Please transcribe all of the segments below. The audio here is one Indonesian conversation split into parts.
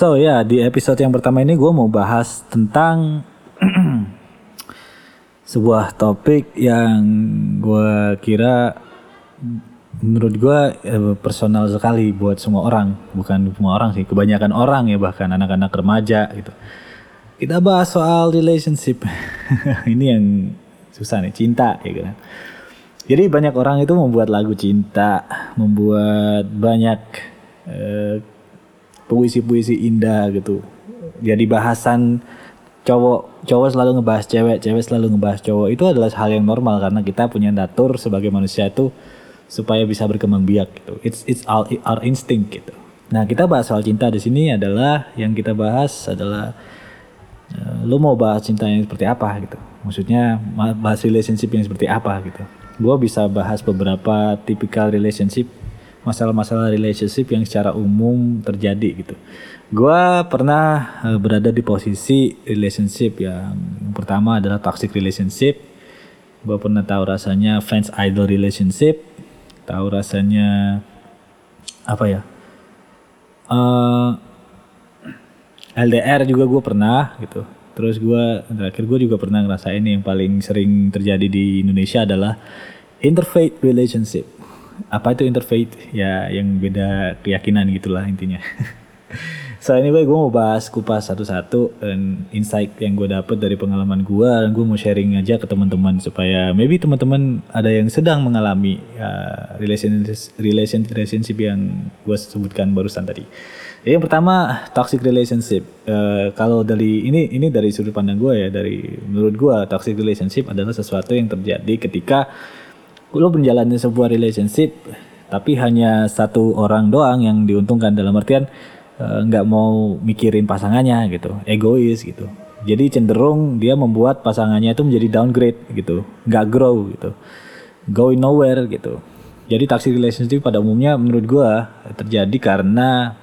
So ya di episode yang pertama ini gue mau bahas tentang sebuah topik yang gue kira menurut gue eh, personal sekali buat semua orang. Bukan semua orang sih kebanyakan orang ya bahkan anak-anak remaja gitu kita bahas soal relationship ini yang susah nih cinta ya kan jadi banyak orang itu membuat lagu cinta membuat banyak eh, puisi-puisi indah gitu. Jadi bahasan cowok cowok selalu ngebahas cewek, cewek selalu ngebahas cowok. Itu adalah hal yang normal karena kita punya natur sebagai manusia itu supaya bisa berkembang biak gitu. It's it's our, our instinct gitu. Nah, kita bahas soal cinta di sini adalah yang kita bahas adalah lu mau bahas cinta yang seperti apa gitu. Maksudnya bahas relationship yang seperti apa gitu. Gue bisa bahas beberapa tipikal relationship masalah-masalah relationship yang secara umum terjadi gitu. Gua pernah uh, berada di posisi relationship yang, pertama adalah toxic relationship. Gua pernah tahu rasanya fans idol relationship, tahu rasanya apa ya? Uh, eh, LDR juga gue pernah gitu. Terus gue terakhir gue juga pernah ngerasain yang paling sering terjadi di Indonesia adalah interfaith relationship. Apa itu interfaith? Ya yang beda keyakinan gitulah intinya. So anyway gue mau bahas kupas satu-satu dan insight yang gue dapet dari pengalaman gue dan gue mau sharing aja ke teman-teman supaya maybe teman-teman ada yang sedang mengalami uh, relationship relation relationship yang gue sebutkan barusan tadi yang pertama toxic relationship. Uh, kalau dari ini ini dari sudut pandang gue ya dari menurut gue toxic relationship adalah sesuatu yang terjadi ketika lo menjalani sebuah relationship tapi hanya satu orang doang yang diuntungkan dalam artian eh, nggak uh, mau mikirin pasangannya gitu egois gitu. Jadi cenderung dia membuat pasangannya itu menjadi downgrade gitu nggak grow gitu going nowhere gitu. Jadi toxic relationship pada umumnya menurut gua terjadi karena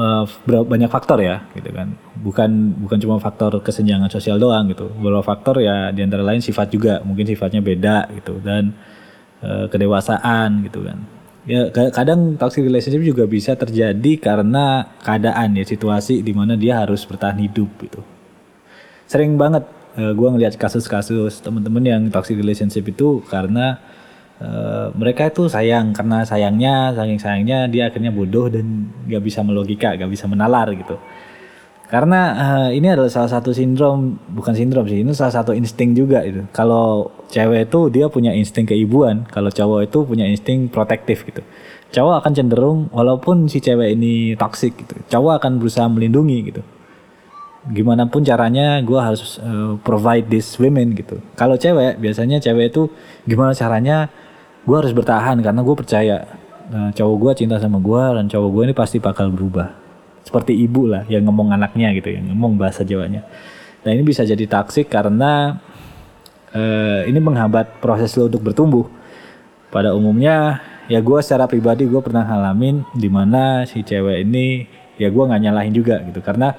uh, banyak faktor ya gitu kan. Bukan bukan cuma faktor kesenjangan sosial doang gitu. Beberapa faktor ya di antara lain sifat juga. Mungkin sifatnya beda gitu. Dan uh, kedewasaan gitu kan. Ya kadang toxic relationship juga bisa terjadi karena keadaan ya situasi di mana dia harus bertahan hidup gitu. Sering banget uh, eh, gue ngeliat kasus-kasus temen-temen yang toxic relationship itu karena Uh, mereka itu sayang karena sayangnya saking sayangnya dia akhirnya bodoh dan gak bisa melogika gak bisa menalar gitu. Karena uh, ini adalah salah satu sindrom bukan sindrom sih ini salah satu insting juga itu kalau cewek itu dia punya insting keibuan kalau cowok itu punya insting protektif gitu. Cowok akan cenderung walaupun si cewek ini toxic gitu cowok akan berusaha melindungi gitu. Gimana pun caranya gue harus uh, provide this women gitu. Kalau cewek biasanya cewek itu gimana caranya gue harus bertahan karena gue percaya nah, cowok gue cinta sama gue dan cowok gue ini pasti bakal berubah. Seperti ibu lah yang ngomong anaknya gitu yang ngomong bahasa Jawanya. Nah ini bisa jadi toksik karena uh, ini menghambat proses lo untuk bertumbuh. Pada umumnya ya gue secara pribadi gue pernah ngalamin di mana si cewek ini ya gue nggak nyalahin juga gitu. Karena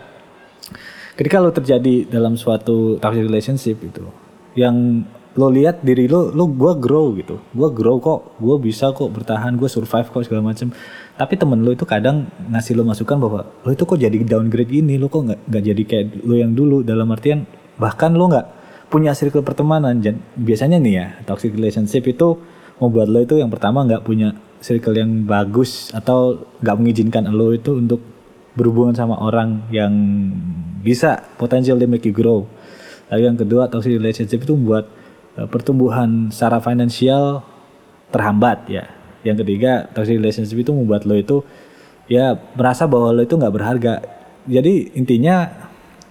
ketika lo terjadi dalam suatu toxic relationship itu yang lo lihat diri lo lo gue grow gitu. Gue grow kok gue bisa kok bertahan gue survive kok segala macem. Tapi temen lo itu kadang ngasih lo masukan bahwa lo itu kok jadi downgrade ini lo kok nggak jadi kayak lo yang dulu. Dalam artian bahkan lo nggak punya circle pertemanan. Dan biasanya nih ya toxic relationship itu membuat lo itu yang pertama nggak punya circle yang bagus atau nggak mengizinkan lo itu untuk berhubungan sama orang yang bisa potensial dia make you grow. Lalu yang kedua toxic relationship itu membuat pertumbuhan secara finansial terhambat ya. Yang ketiga, toxic relationship itu membuat lo itu ya merasa bahwa lo itu nggak berharga. Jadi intinya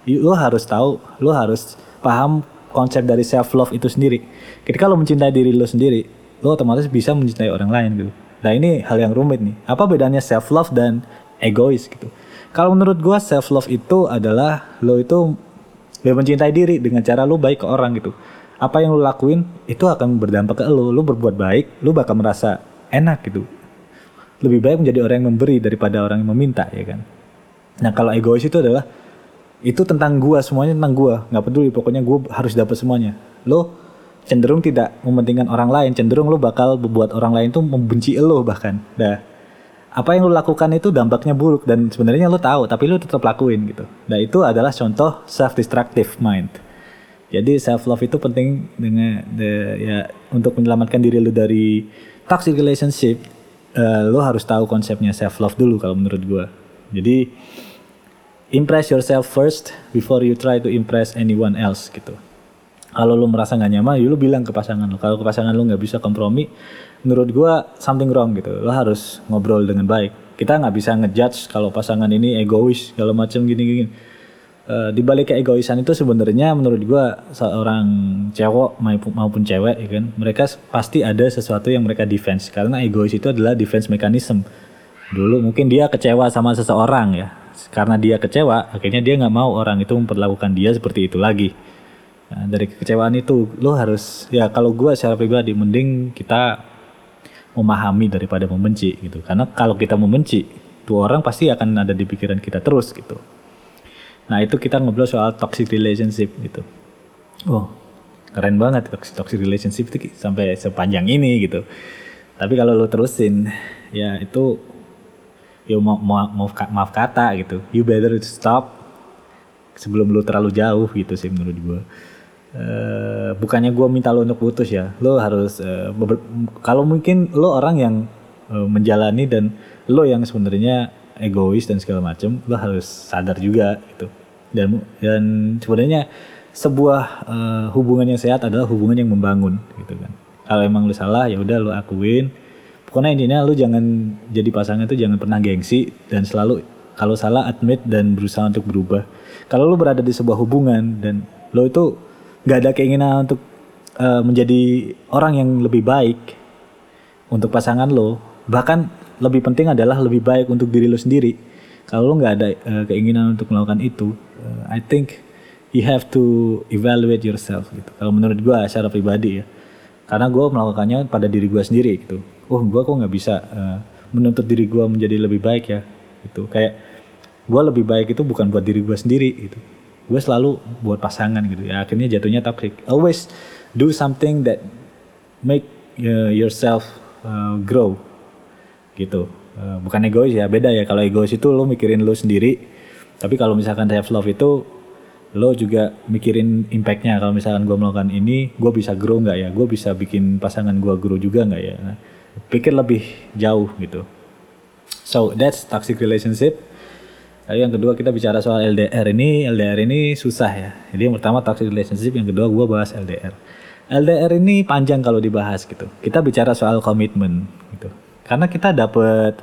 lo harus tahu, lo harus paham konsep dari self love itu sendiri. Ketika lo mencintai diri lo sendiri, lo otomatis bisa mencintai orang lain gitu. Nah ini hal yang rumit nih. Apa bedanya self love dan egois gitu? Kalau menurut gua self love itu adalah lo itu lo mencintai diri dengan cara lo baik ke orang gitu apa yang lu lakuin itu akan berdampak ke lu. Lu berbuat baik lu bakal merasa enak gitu. Lebih baik menjadi orang yang memberi daripada orang yang meminta ya kan? Nah kalau egois itu adalah itu tentang gua semuanya tentang gua. Nggak peduli pokoknya gua harus dapat semuanya. Lo cenderung tidak mementingkan orang lain cenderung lo bakal membuat orang lain tuh membenci lo bahkan. Dah. Apa yang lo lakukan itu dampaknya buruk dan sebenarnya lo tahu tapi lo tetap lakuin gitu. Nah itu adalah contoh self destructive mind jadi self love itu penting dengan the, ya untuk menyelamatkan diri lo dari toxic relationship uh, lo harus tahu konsepnya self love dulu kalau menurut gua jadi impress yourself first before you try to impress anyone else gitu kalau lu merasa nggak nyaman, ya lu bilang ke pasangan lu. Kalau ke pasangan lu nggak bisa kompromi, menurut gua something wrong gitu. Lu harus ngobrol dengan baik. Kita nggak bisa ngejudge kalau pasangan ini egois, kalau macam gini-gini. Uh, di balik keegoisan itu sebenarnya menurut gua seorang cewek maupun cewek ya kan, mereka pasti ada sesuatu yang mereka defense. Karena egois itu adalah defense mechanism. Dulu mungkin dia kecewa sama seseorang ya, karena dia kecewa akhirnya dia nggak mau orang itu memperlakukan dia seperti itu lagi. Nah, dari kekecewaan itu lo harus ya kalau gue secara pribadi mending kita memahami daripada membenci gitu. Karena kalau kita membenci dua orang pasti akan ada di pikiran kita terus gitu nah itu kita ngobrol soal toxic relationship gitu. Oh. Keren banget toxic toxic relationship itu sampai sepanjang ini gitu. Tapi kalau lo terusin ya itu ya mau, mau, mau maaf kata gitu. You better stop sebelum lu terlalu jauh gitu sih menurut gue uh, bukannya gue minta lo untuk putus ya. Lo harus uh, kalau mungkin lo orang yang uh, menjalani dan lo yang sebenarnya egois dan segala macam lo harus sadar juga gitu dan dan sebenarnya sebuah uh, hubungan yang sehat adalah hubungan yang membangun gitu kan. Kalau emang lo salah ya udah lo akuin. Pokoknya intinya lu jangan jadi pasangan itu jangan pernah gengsi dan selalu kalau salah admit dan berusaha untuk berubah. Kalau lu berada di sebuah hubungan dan lo itu nggak ada keinginan untuk uh, menjadi orang yang lebih baik untuk pasangan lo bahkan lebih penting adalah lebih baik untuk diri lo sendiri. Kalau lo nggak ada uh, keinginan untuk melakukan itu uh, I think you have to evaluate yourself gitu. Kalau menurut gue secara pribadi ya. Karena gue melakukannya pada diri gue sendiri gitu. Oh gue kok nggak bisa uh, menuntut diri gue menjadi lebih baik ya? Gitu. Kayak gue lebih baik itu bukan buat diri gue sendiri gitu. Gue selalu buat pasangan gitu. Ya akhirnya jatuhnya toxic. Always do something that make uh, yourself uh, grow gitu. Uh, bukan egois ya beda ya. Kalau egois itu lo mikirin lo sendiri tapi kalau misalkan self love itu lo juga mikirin impactnya kalau misalkan gue melakukan ini gue bisa grow nggak ya gue bisa bikin pasangan gue grow juga nggak ya nah, pikir lebih jauh gitu. So that's toxic relationship. Lalu yang kedua kita bicara soal LDR ini, LDR ini susah ya. Jadi yang pertama toxic relationship, yang kedua gue bahas LDR. LDR ini panjang kalau dibahas gitu. Kita bicara soal komitmen gitu. Karena kita dapat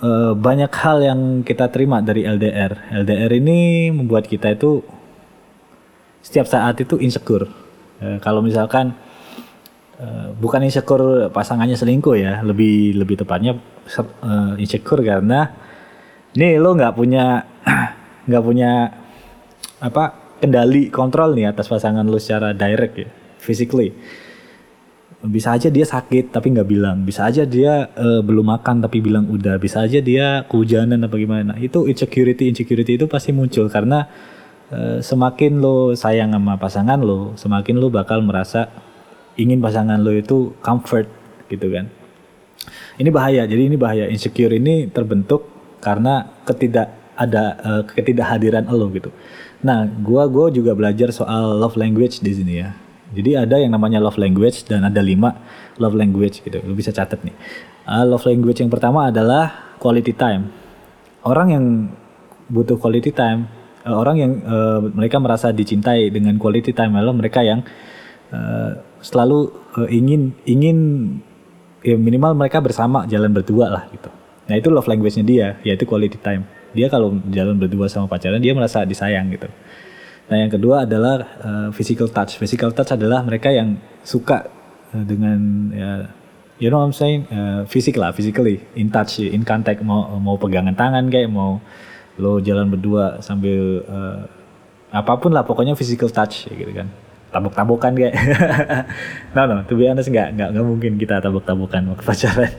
uh, banyak hal yang kita terima dari LDR. LDR ini membuat kita itu setiap saat itu insecure. Uh, kalau misalkan Eh, bukan insecure pasangannya selingkuh ya lebih lebih tepatnya uh, insecure karena nih lo nggak punya nggak punya apa kendali kontrol nih atas pasangan lo secara direct ya physically bisa aja dia sakit tapi nggak bilang bisa aja dia uh, belum makan tapi bilang udah bisa aja dia kehujanan apa gimana itu insecurity insecurity itu pasti muncul karena uh, semakin lo sayang sama pasangan lo semakin lo bakal merasa ingin pasangan lo itu comfort gitu kan. Ini bahaya. Jadi ini bahaya. Insecure ini terbentuk karena ketidak ada uh, ketidakhadiran lo gitu. Nah, gua gua juga belajar soal love language di sini ya. Jadi ada yang namanya love language dan ada lima love language gitu. Lo bisa catat nih. Uh, love language yang pertama adalah quality time. Orang yang butuh quality time, uh, orang yang uh, mereka merasa dicintai dengan quality time adalah mereka yang uh, selalu uh, ingin ingin ya minimal mereka bersama jalan berdua lah gitu. Nah itu love language-nya dia, yaitu quality time. Dia kalau jalan berdua sama pacaran dia merasa disayang gitu. Nah yang kedua adalah uh, physical touch. Physical touch adalah mereka yang suka uh, dengan ya you know what I'm saying? Uh, fisik lah, physically in touch, in contact. Mau mau pegangan tangan kayak mau lo jalan berdua sambil uh, apa pun lah pokoknya physical touch gitu kan. Tabuk-tabukan kayak. No no to be honest nggak nggak nggak mungkin kita tabuk-tabukan waktu pacaran.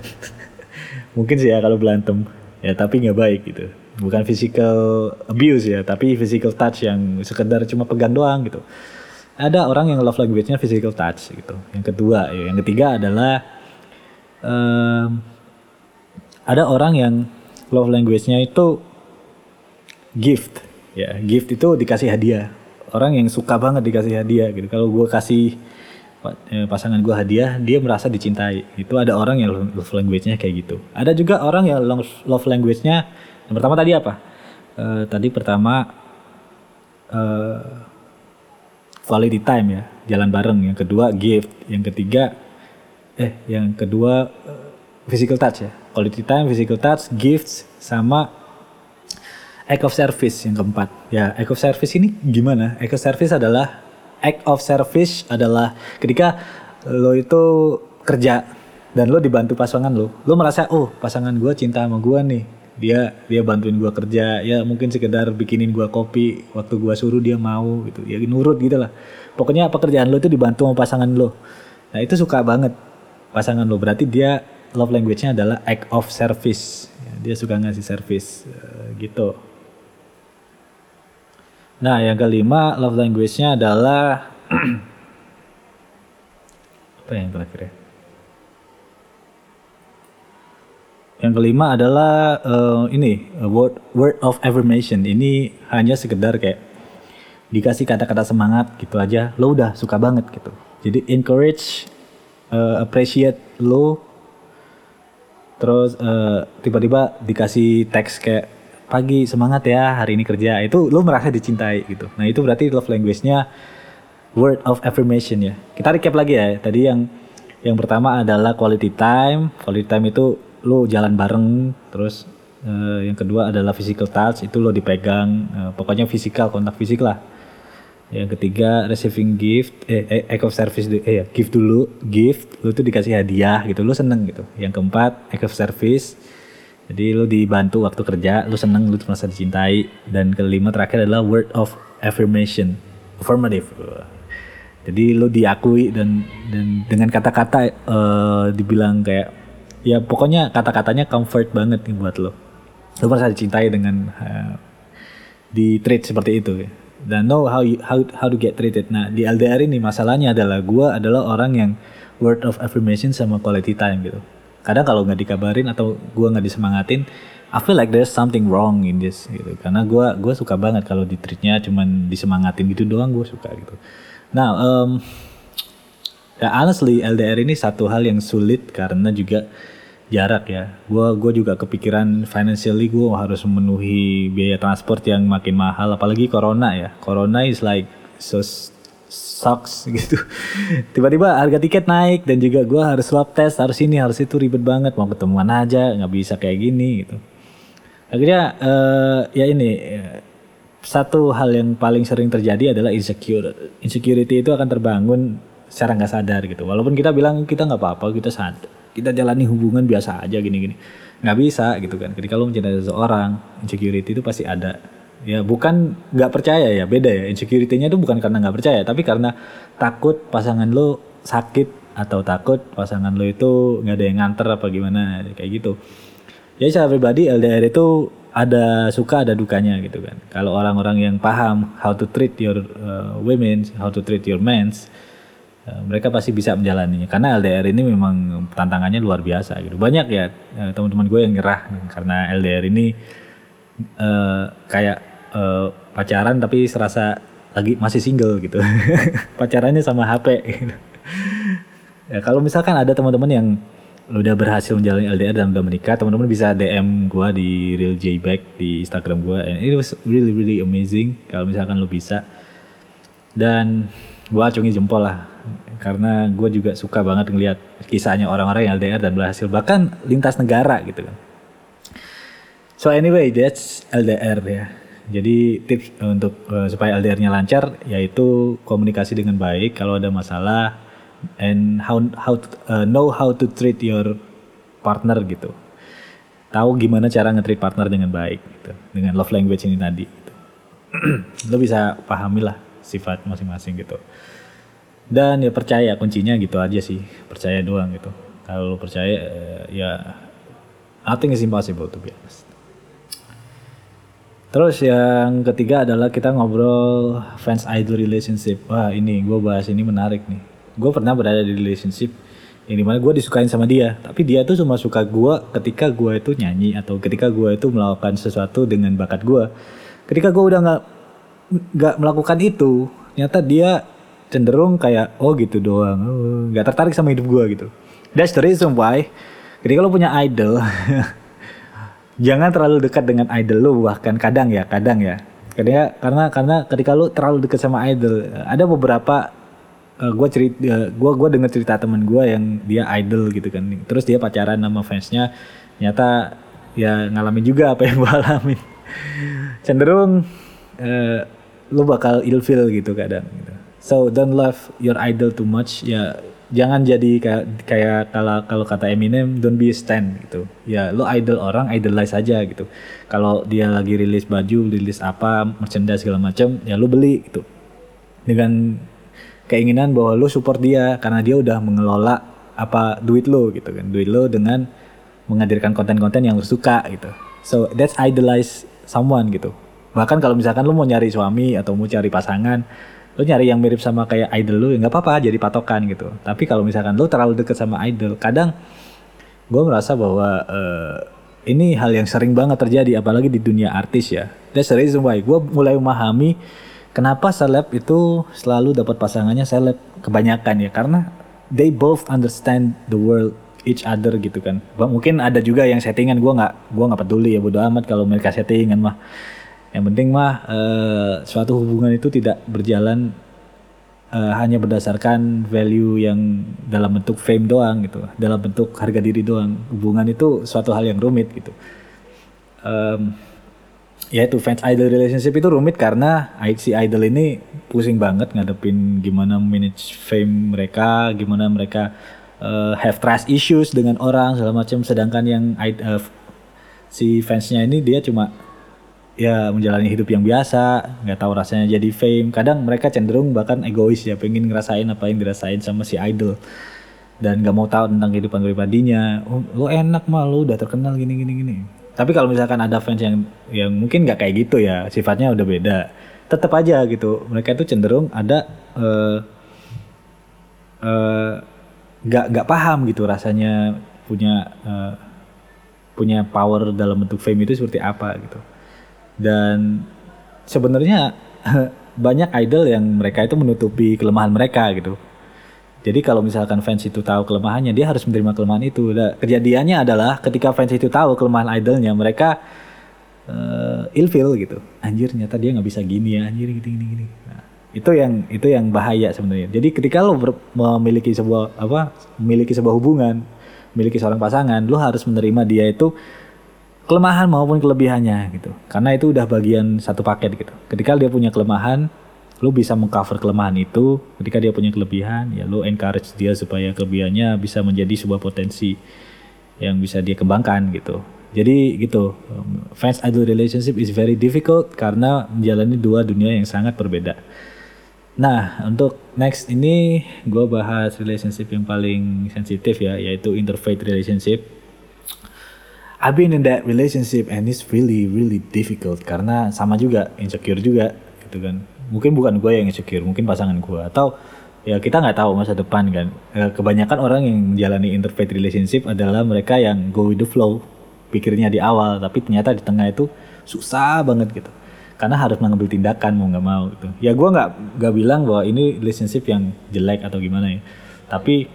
Mungkin sih ya kalau berantem. Ya tapi nggak baik gitu bukan physical abuse ya tapi physical touch yang sekedar cuma pegang doang gitu. Ada orang yang love language-nya physical touch gitu. Yang kedua ya yang ketiga adalah um, ada orang yang love language-nya itu gift ya. Gift itu dikasih hadiah. Orang yang suka banget dikasih hadiah gitu. Kalau gue kasih eh, pasangan gue hadiah dia merasa dicintai. Itu ada orang yang love language-nya kayak gitu. Ada juga orang yang love language-nya yang pertama tadi apa? Uh, tadi pertama uh, quality time ya jalan bareng. Yang kedua gift. Yang ketiga eh yang kedua uh, physical touch ya. Quality time physical touch gifts sama act of service yang keempat. Ya act of service ini gimana? Act of service adalah act of service adalah ketika lo itu kerja dan lo dibantu pasangan lo lo merasa oh pasangan gue cinta sama gue nih dia dia bantuin gue kerja. Ya mungkin sekedar bikinin gue kopi. Waktu gue suruh dia mau gitu. Ya nurut gitu lah. Pokoknya pekerjaan lo itu dibantu sama pasangan lo. Nah itu suka banget pasangan lo. Berarti dia love language-nya adalah act of service. Ya, dia suka ngasih service uh, gitu. Nah yang kelima love language-nya adalah apa yang terakhir ya Yang kelima adalah uh, ini word word of affirmation. Ini hanya sekedar kayak dikasih kata-kata semangat gitu aja, lo udah suka banget gitu. Jadi encourage, uh, appreciate lo, terus uh, tiba-tiba dikasih teks kayak pagi semangat ya hari ini kerja itu lo merasa dicintai gitu. Nah itu berarti love language-nya word of affirmation ya. Kita recap lagi ya. Tadi yang yang pertama adalah quality time. Quality time itu lo jalan bareng terus uh, yang kedua adalah physical touch itu lo dipegang uh, pokoknya fisikal kontak fisik lah. Yang ketiga receiving gift eh, eh act of service eh ya gift dulu gift lo tuh dikasih hadiah gitu lo seneng gitu. Yang keempat act of service jadi lo dibantu waktu kerja lo seneng lo merasa dicintai. Dan kelima terakhir adalah word of affirmation affirmative. Jadi lo diakui dan dan dengan kata-kata uh, dibilang kayak ya pokoknya kata-katanya comfort banget nih buat lo. Lo merasa dicintai dengan uh, di treat seperti itu. Dan know how you, how how to get treated. Nah di LDR ini masalahnya adalah gue adalah orang yang word of affirmation sama quality time gitu. Kadang kalau nggak dikabarin atau gue nggak disemangatin I feel like there's something wrong in this gitu. Karena gue gue suka banget kalau di treatnya cuman disemangatin gitu doang gue suka gitu. Nah um, ya honestly LDR ini satu hal yang sulit karena juga jarak ya. Gua gua juga kepikiran financially gue harus memenuhi biaya transport yang makin mahal apalagi corona ya. Corona is like so sucks gitu. Tiba-tiba harga tiket naik dan juga gue harus swab test, harus ini, harus itu ribet banget. Mau ketemuan aja nggak bisa kayak gini gitu. Akhirnya uh, ya ini satu hal yang paling sering terjadi adalah insecure. Insecurity itu akan terbangun secara nggak sadar gitu. Walaupun kita bilang kita nggak apa-apa, kita sadar kita jalani hubungan biasa aja gini-gini. Nggak bisa gitu kan. Ketika lo mencintai seseorang insecurity itu pasti ada. Ya bukan nggak percaya ya beda ya. Insecurity-nya itu bukan karena nggak percaya tapi karena takut pasangan lo sakit atau takut pasangan lo itu nggak ada yang nganter apa gimana kayak gitu. Ya secara pribadi LDR itu ada suka ada dukanya gitu kan. Kalau orang-orang yang paham how to treat your uh, women how to treat your men Eh, mereka pasti bisa menjalaninya. Karena LDR ini memang tantangannya luar biasa gitu. Banyak ya eh, teman-teman gue yang nyerah karena LDR ini uh, kayak uh, pacaran tapi serasa lagi masih single gitu. Pacarannya sama HP gitu. ya kalau misalkan ada teman-teman yang udah berhasil menjalani LDR dan udah menikah teman-teman bisa DM gue di Real J Back di Instagram gue and it was really really amazing kalau misalkan lo bisa. Dan gue acungi jempol lah karena gue juga suka banget ngeliat kisahnya orang-orang yang LDR dan berhasil bahkan lintas negara gitu kan. So anyway, that's LDR ya. Jadi tips untuk uh, supaya LDR-nya lancar yaitu komunikasi dengan baik kalau ada masalah and how how to, uh, know how to treat your partner gitu. Tahu gimana cara nge-treat partner dengan baik gitu. Dengan love language ini tadi gitu. Lo bisa pahami lah sifat masing-masing gitu dan ya percaya kuncinya gitu aja sih percaya doang gitu kalau percaya eh, ya nothing is impossible to be honest Terus yang ketiga adalah kita ngobrol fans idol relationship. Wah ini gue bahas ini menarik nih. Gue pernah berada di relationship yang di mana gue disukain sama dia. Tapi dia tuh cuma suka gue ketika gue itu nyanyi atau ketika gue itu melakukan sesuatu dengan bakat gue. Ketika gue udah nggak nggak melakukan itu, ternyata dia cenderung kayak oh gitu doang, oh, nggak oh, tertarik sama hidup gue gitu. That's the reason why ketika lo punya idol jangan terlalu dekat dengan idol lu bahkan kadang ya kadang ya karena karena karena ketika lu terlalu dekat sama idol ada beberapa uh, eh, gue cerita uh, gue gue dengar cerita teman gue yang dia idol gitu kan terus dia pacaran sama fansnya nyata ya ngalamin juga apa yang gue alamin cenderung uh, lu bakal ilfil gitu kadang gitu. So don't love your idol too much. Ya jangan jadi kayak kayak kalau kalau kata Eminem don't be a stand gitu. Ya lo idol orang idolize aja gitu. Kalau dia lagi rilis baju rilis apa merchandise segala macam ya lo beli gitu. Dengan keinginan bahwa lo support dia karena dia udah mengelola apa duit lo gitu kan. Duit lo dengan menghadirkan konten-konten yang lo suka gitu. So that's idolize someone gitu. Bahkan kalau misalkan lo mau nyari suami atau mau cari pasangan lu nyari yang mirip sama kayak idol lu ya nggak apa-apa jadi patokan gitu. Tapi kalau misalkan lu terlalu deket sama idol kadang gue merasa bahwa uh, ini hal yang sering banget terjadi apalagi di dunia artis ya. That's the reason why. Gue mulai memahami kenapa seleb itu selalu dapat pasangannya seleb kebanyakan ya. Karena they both understand the world each other gitu kan. Mungkin ada juga yang settingan gue nggak gue nggak peduli ya bodo amat kalau mereka settingan mah yang penting mah uh, suatu hubungan itu tidak berjalan uh, hanya berdasarkan value yang dalam bentuk fame doang gitu, dalam bentuk harga diri doang. Hubungan itu suatu hal yang rumit gitu. Um, ya itu fans idol relationship itu rumit karena si idol ini pusing banget ngadepin gimana manage fame mereka, gimana mereka uh, have trust issues dengan orang segala macam. Sedangkan yang uh, si fansnya ini dia cuma ya menjalani hidup yang biasa nggak tahu rasanya jadi fame. Kadang mereka cenderung bahkan egois ya pengen ngerasain apa yang dirasain sama si idol. Dan nggak mau tahu tentang kehidupan pribadinya. Oh, lo enak mah lo udah terkenal gini gini gini. Tapi kalau misalkan ada fans yang yang mungkin nggak kayak gitu ya sifatnya udah beda. Tetap aja gitu. Mereka itu cenderung ada uh, uh, nggak paham gitu rasanya punya uh, punya power dalam bentuk fame itu seperti apa gitu dan sebenarnya banyak idol yang mereka itu menutupi kelemahan mereka gitu. Jadi kalau misalkan fans itu tahu kelemahannya dia harus menerima kelemahan itu. Nah, kejadiannya adalah ketika fans itu tahu kelemahan idolnya mereka uh, ilfil gitu. Anjir ternyata dia nggak bisa gini ya anjir gini gini gini. Nah, itu yang itu yang bahaya sebenarnya. Jadi ketika lo memiliki sebuah apa memiliki sebuah hubungan memiliki seorang pasangan lo harus menerima dia itu kelemahan maupun kelebihannya gitu. Karena itu udah bagian satu paket gitu. Ketika dia punya kelemahan, lu bisa mengcover kelemahan itu. Ketika dia punya kelebihan, ya lu encourage dia supaya kelebihannya bisa menjadi sebuah potensi yang bisa dia kembangkan gitu. Jadi gitu, fans idol relationship is very difficult karena menjalani dua dunia yang sangat berbeda. Nah, untuk next ini gue bahas relationship yang paling sensitif ya, yaitu interfaith relationship I've been in that relationship and it's really really difficult karena sama juga insecure juga gitu kan. Mungkin bukan gue yang insecure mungkin pasangan gue atau ya kita nggak tahu masa depan kan. E, kebanyakan orang yang menjalani interfaith relationship adalah mereka yang go with the flow pikirnya di awal tapi ternyata di tengah itu susah banget gitu. Karena harus mengambil tindakan mau nggak mau gitu. Ya gue nggak nggak bilang bahwa ini relationship yang jelek atau gimana ya. Tapi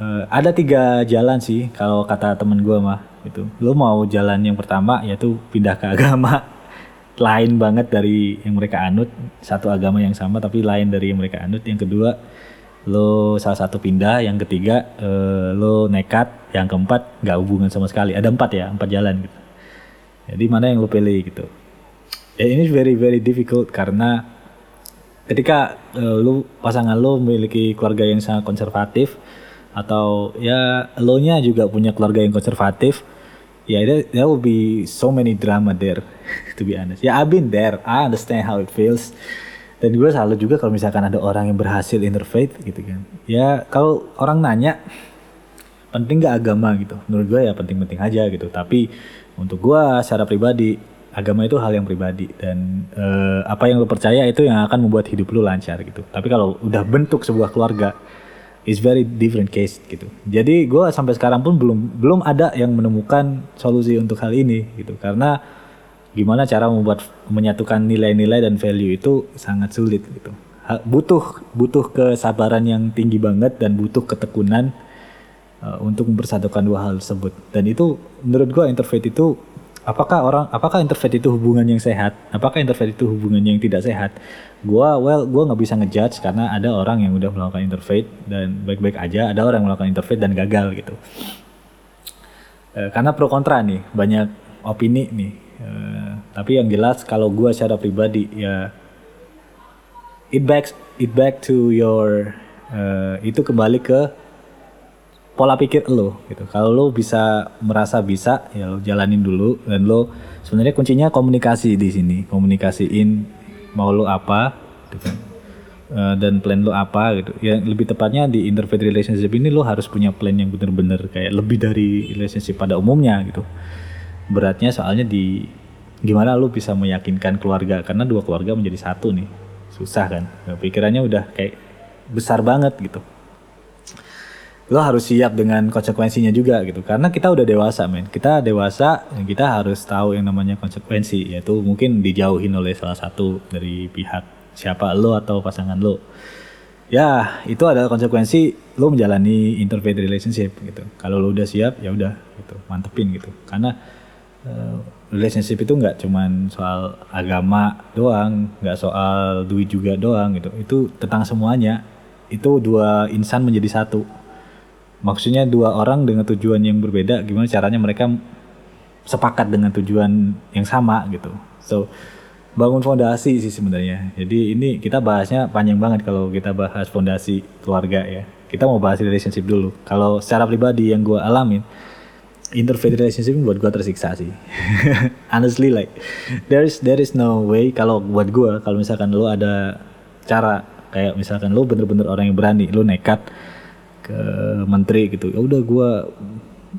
uh, ada tiga jalan sih kalau kata temen gue mah gitu. Lo mau jalan yang pertama yaitu pindah ke agama. Lain banget dari yang mereka anut satu agama yang sama tapi lain dari yang mereka anut. Yang kedua lo salah satu pindah yang ketiga uh, lo nekat yang keempat nggak hubungan sama sekali. Ada empat ya empat jalan gitu. Jadi mana yang lo pilih gitu. Ya ini very very difficult karena ketika uh, lo pasangan lo memiliki keluarga yang sangat konservatif atau ya lo nya juga punya keluarga yang konservatif yeah, there, there will be so many drama there to be honest. Ya yeah, I've been there. I understand how it feels. Dan gue selalu juga kalau misalkan ada orang yang berhasil interfaith gitu kan. Ya kalau orang nanya penting gak agama gitu? Menurut gue ya penting-penting aja gitu. Tapi untuk gue secara pribadi agama itu hal yang pribadi. Dan uh, apa yang lo percaya itu yang akan membuat hidup lo lancar gitu. Tapi kalau udah bentuk sebuah keluarga, is very different case gitu. Jadi gue sampai sekarang pun belum belum ada yang menemukan solusi untuk hal ini gitu karena gimana cara membuat menyatukan nilai-nilai dan value itu sangat sulit gitu. Butuh butuh kesabaran yang tinggi banget dan butuh ketekunan uh, untuk mempersatukan dua hal tersebut. Dan itu menurut gue interfaith itu apakah orang apakah interfaith itu hubungan yang sehat apakah interfaith itu hubungan yang tidak sehat gua well gua nggak bisa ngejudge karena ada orang yang udah melakukan interfaith dan baik-baik aja ada orang yang melakukan interfaith dan gagal gitu e, karena pro kontra nih banyak opini nih e, tapi yang jelas kalau gua secara pribadi ya it back it back to your uh, itu kembali ke pola pikir lo gitu. Kalau lo bisa merasa bisa ya lo jalanin dulu dan lo sebenarnya kuncinya komunikasi di sini. Komunikasiin mau lo apa gitu. Uh, dan plan lo apa gitu. Ya lebih tepatnya di interfaith relationship ini lo harus punya plan yang bener-bener kayak lebih dari relationship pada umumnya gitu. Beratnya soalnya di gimana lo bisa meyakinkan keluarga karena dua keluarga menjadi satu nih. Susah kan. Pikirannya udah kayak besar banget gitu lo harus siap dengan konsekuensinya juga gitu. Karena kita udah dewasa men. Kita dewasa kita harus tahu yang namanya konsekuensi yaitu mungkin dijauhin oleh salah satu dari pihak siapa lo atau pasangan lo. Ya itu adalah konsekuensi lo menjalani interfaith relationship gitu. Kalau lo udah siap ya udah gitu mantepin gitu. Karena uh, relationship itu nggak cuman soal agama doang nggak soal duit juga doang gitu. Itu tentang semuanya. Itu dua insan menjadi satu maksudnya dua orang dengan tujuan yang berbeda gimana caranya mereka sepakat dengan tujuan yang sama gitu. So bangun fondasi sih sebenarnya. Jadi ini kita bahasnya panjang banget kalau kita bahas fondasi keluarga ya. Kita mau bahas relationship dulu. Kalau secara pribadi yang gue alamin interfaith relationship buat gue tersiksa sih. Honestly like there is there is no way kalau buat gue kalau misalkan lo ada cara kayak misalkan lo bener-bener orang yang berani lo nekat ke menteri gitu. Ya udah gue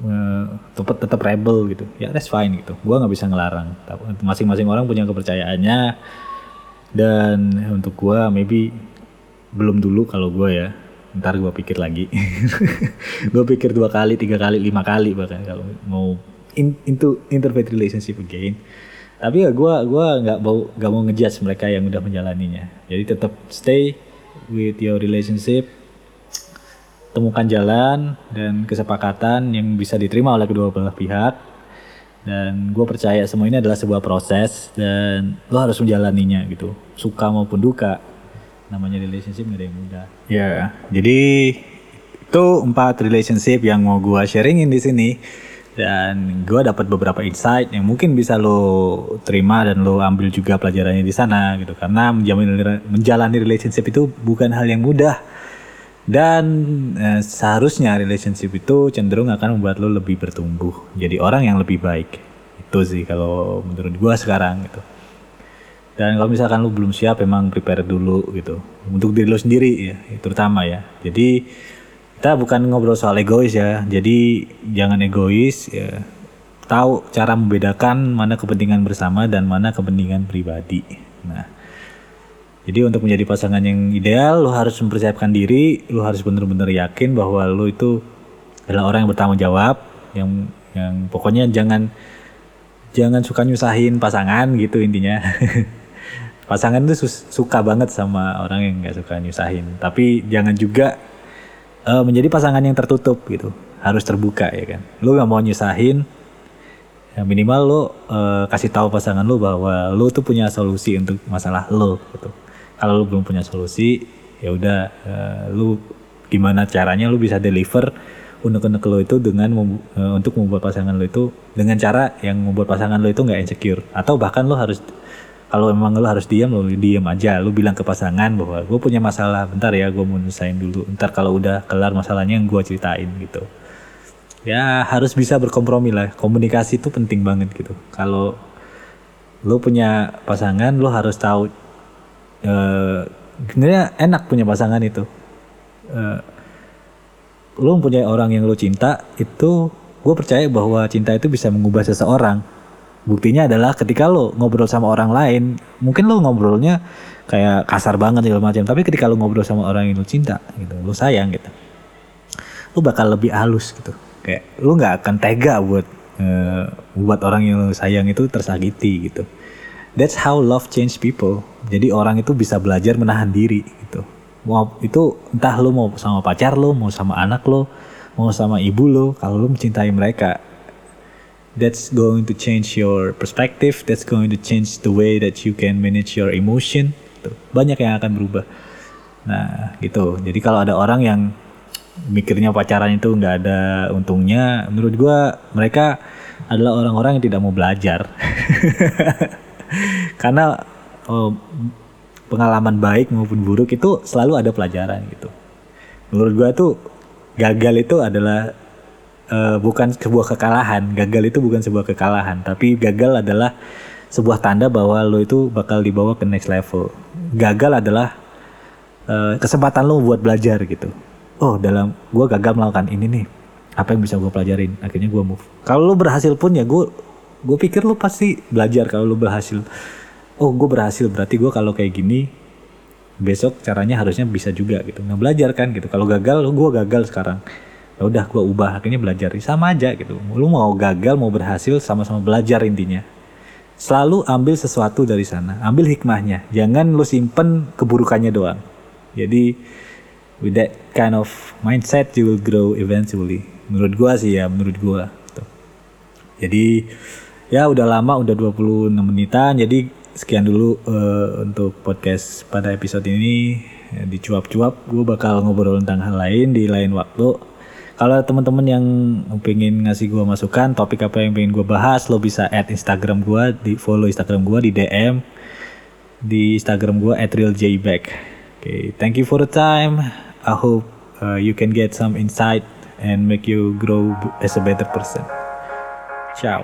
uh, tetap tetap rebel gitu. Ya that's fine gitu. Gue nggak bisa ngelarang. Masing-masing orang punya kepercayaannya. Dan untuk gue maybe belum dulu kalau gue ya. Ntar gue pikir lagi. Gue pikir dua kali tiga kali lima kali bahkan kalau mau in, into interfaith relationship again. Tapi ya gue gua nggak mau nggak mau ngejudge mereka yang udah menjalaninya. Jadi tetap stay with your relationship temukan jalan dan kesepakatan yang bisa diterima oleh kedua belah pihak. Dan gue percaya semua ini adalah sebuah proses dan lo harus menjalaninya gitu. Suka maupun duka. Namanya relationship gak ada yang mudah. Ya jadi itu empat relationship yang mau gue sharingin di sini. Dan gue dapat beberapa insight yang mungkin bisa lo terima dan lo ambil juga pelajarannya di sana gitu. Karena menjalani relationship itu bukan hal yang mudah dan eh, seharusnya relationship itu cenderung akan membuat lo lebih bertumbuh jadi orang yang lebih baik. Itu sih kalau menurut gua sekarang gitu. Dan kalau misalkan lo belum siap emang prepare dulu gitu. Untuk diri lo sendiri ya terutama ya. Jadi kita bukan ngobrol soal egois ya. Jadi jangan egois ya. Tahu cara membedakan mana kepentingan bersama dan mana kepentingan pribadi. Nah jadi untuk menjadi pasangan yang ideal, lo harus mempersiapkan diri, lo harus benar-benar yakin bahwa lo itu adalah orang yang bertanggung jawab, yang yang pokoknya jangan jangan suka nyusahin pasangan gitu intinya. pasangan itu suka banget sama orang yang nggak suka nyusahin, tapi jangan juga uh, menjadi pasangan yang tertutup gitu, harus terbuka ya kan. Lo nggak mau nyusahin, ya minimal lo uh, kasih tahu pasangan lo bahwa lo tuh punya solusi untuk masalah lo gitu kalau lu belum punya solusi ya udah uh, lu gimana caranya lu bisa deliver unek-unek lo itu dengan uh, untuk membuat pasangan lo itu dengan cara yang membuat pasangan lo itu nggak insecure. Atau bahkan lo harus kalau memang lo harus diam lo diam aja. Lo bilang ke pasangan bahwa gue punya masalah bentar ya gue mau nyelesain dulu. Ntar kalau udah kelar masalahnya yang gue ceritain gitu. Ya harus bisa berkompromi lah. Komunikasi itu penting banget gitu. Kalau lo punya pasangan lo harus tahu uh, sebenarnya enak punya pasangan itu. Uh, lu punya orang yang lu cinta itu gue percaya bahwa cinta itu bisa mengubah seseorang. Buktinya adalah ketika lo ngobrol sama orang lain mungkin lo ngobrolnya kayak kasar banget segala macam tapi ketika lo ngobrol sama orang yang lo cinta gitu lo sayang gitu lo bakal lebih halus gitu. Kayak lo nggak akan tega buat uh, buat orang yang lo sayang itu tersakiti gitu. That's how love change people jadi orang itu bisa belajar menahan diri gitu. Mau itu entah lo mau sama pacar lo mau sama anak lo mau sama ibu lo kalau lo mencintai mereka that's going to change your perspective that's going to change the way that you can manage your emotion gitu. banyak yang akan berubah. Nah gitu. Jadi kalau ada orang yang mikirnya pacaran itu nggak ada untungnya menurut gua mereka adalah orang-orang yang tidak mau belajar. Karena oh, pengalaman baik maupun buruk itu selalu ada pelajaran gitu menurut gua tuh gagal itu adalah uh, bukan sebuah kekalahan. Gagal itu bukan sebuah kekalahan, tapi gagal adalah sebuah tanda bahwa lo itu bakal dibawa ke next level. Gagal adalah uh, kesempatan lo buat belajar gitu. Oh, dalam gue gagal melakukan ini nih, apa yang bisa gue pelajarin? Akhirnya gue move. Kalau lo berhasil pun ya gue, gue pikir lo pasti belajar kalau lo berhasil. Oh, gue berhasil berarti gue kalau kayak gini besok caranya harusnya bisa juga gitu. Nah belajar kan gitu. Kalau gagal, gue gagal sekarang. Ya udah gue ubah akhirnya belajar. Sama aja gitu. Lu mau gagal mau berhasil sama-sama belajar intinya. Selalu ambil sesuatu dari sana. Ambil hikmahnya. Jangan lu simpen keburukannya doang. Jadi with that kind of mindset you will grow eventually. Menurut gua sih ya menurut gua gitu. jadi ya udah lama udah 26 menitan. Jadi sekian dulu uh, untuk podcast pada episode ini ya, dicuap-cuap gue bakal ngobrol tentang hal lain di lain waktu kalau teman-teman yang pengen ngasih gue masukan topik apa yang pengen gue bahas lo bisa add Instagram gue di follow Instagram gue di DM di Instagram gue @realjback. Oke, okay, thank you for the time. I hope uh, you can get some insight and make you grow as a better person. Ciao.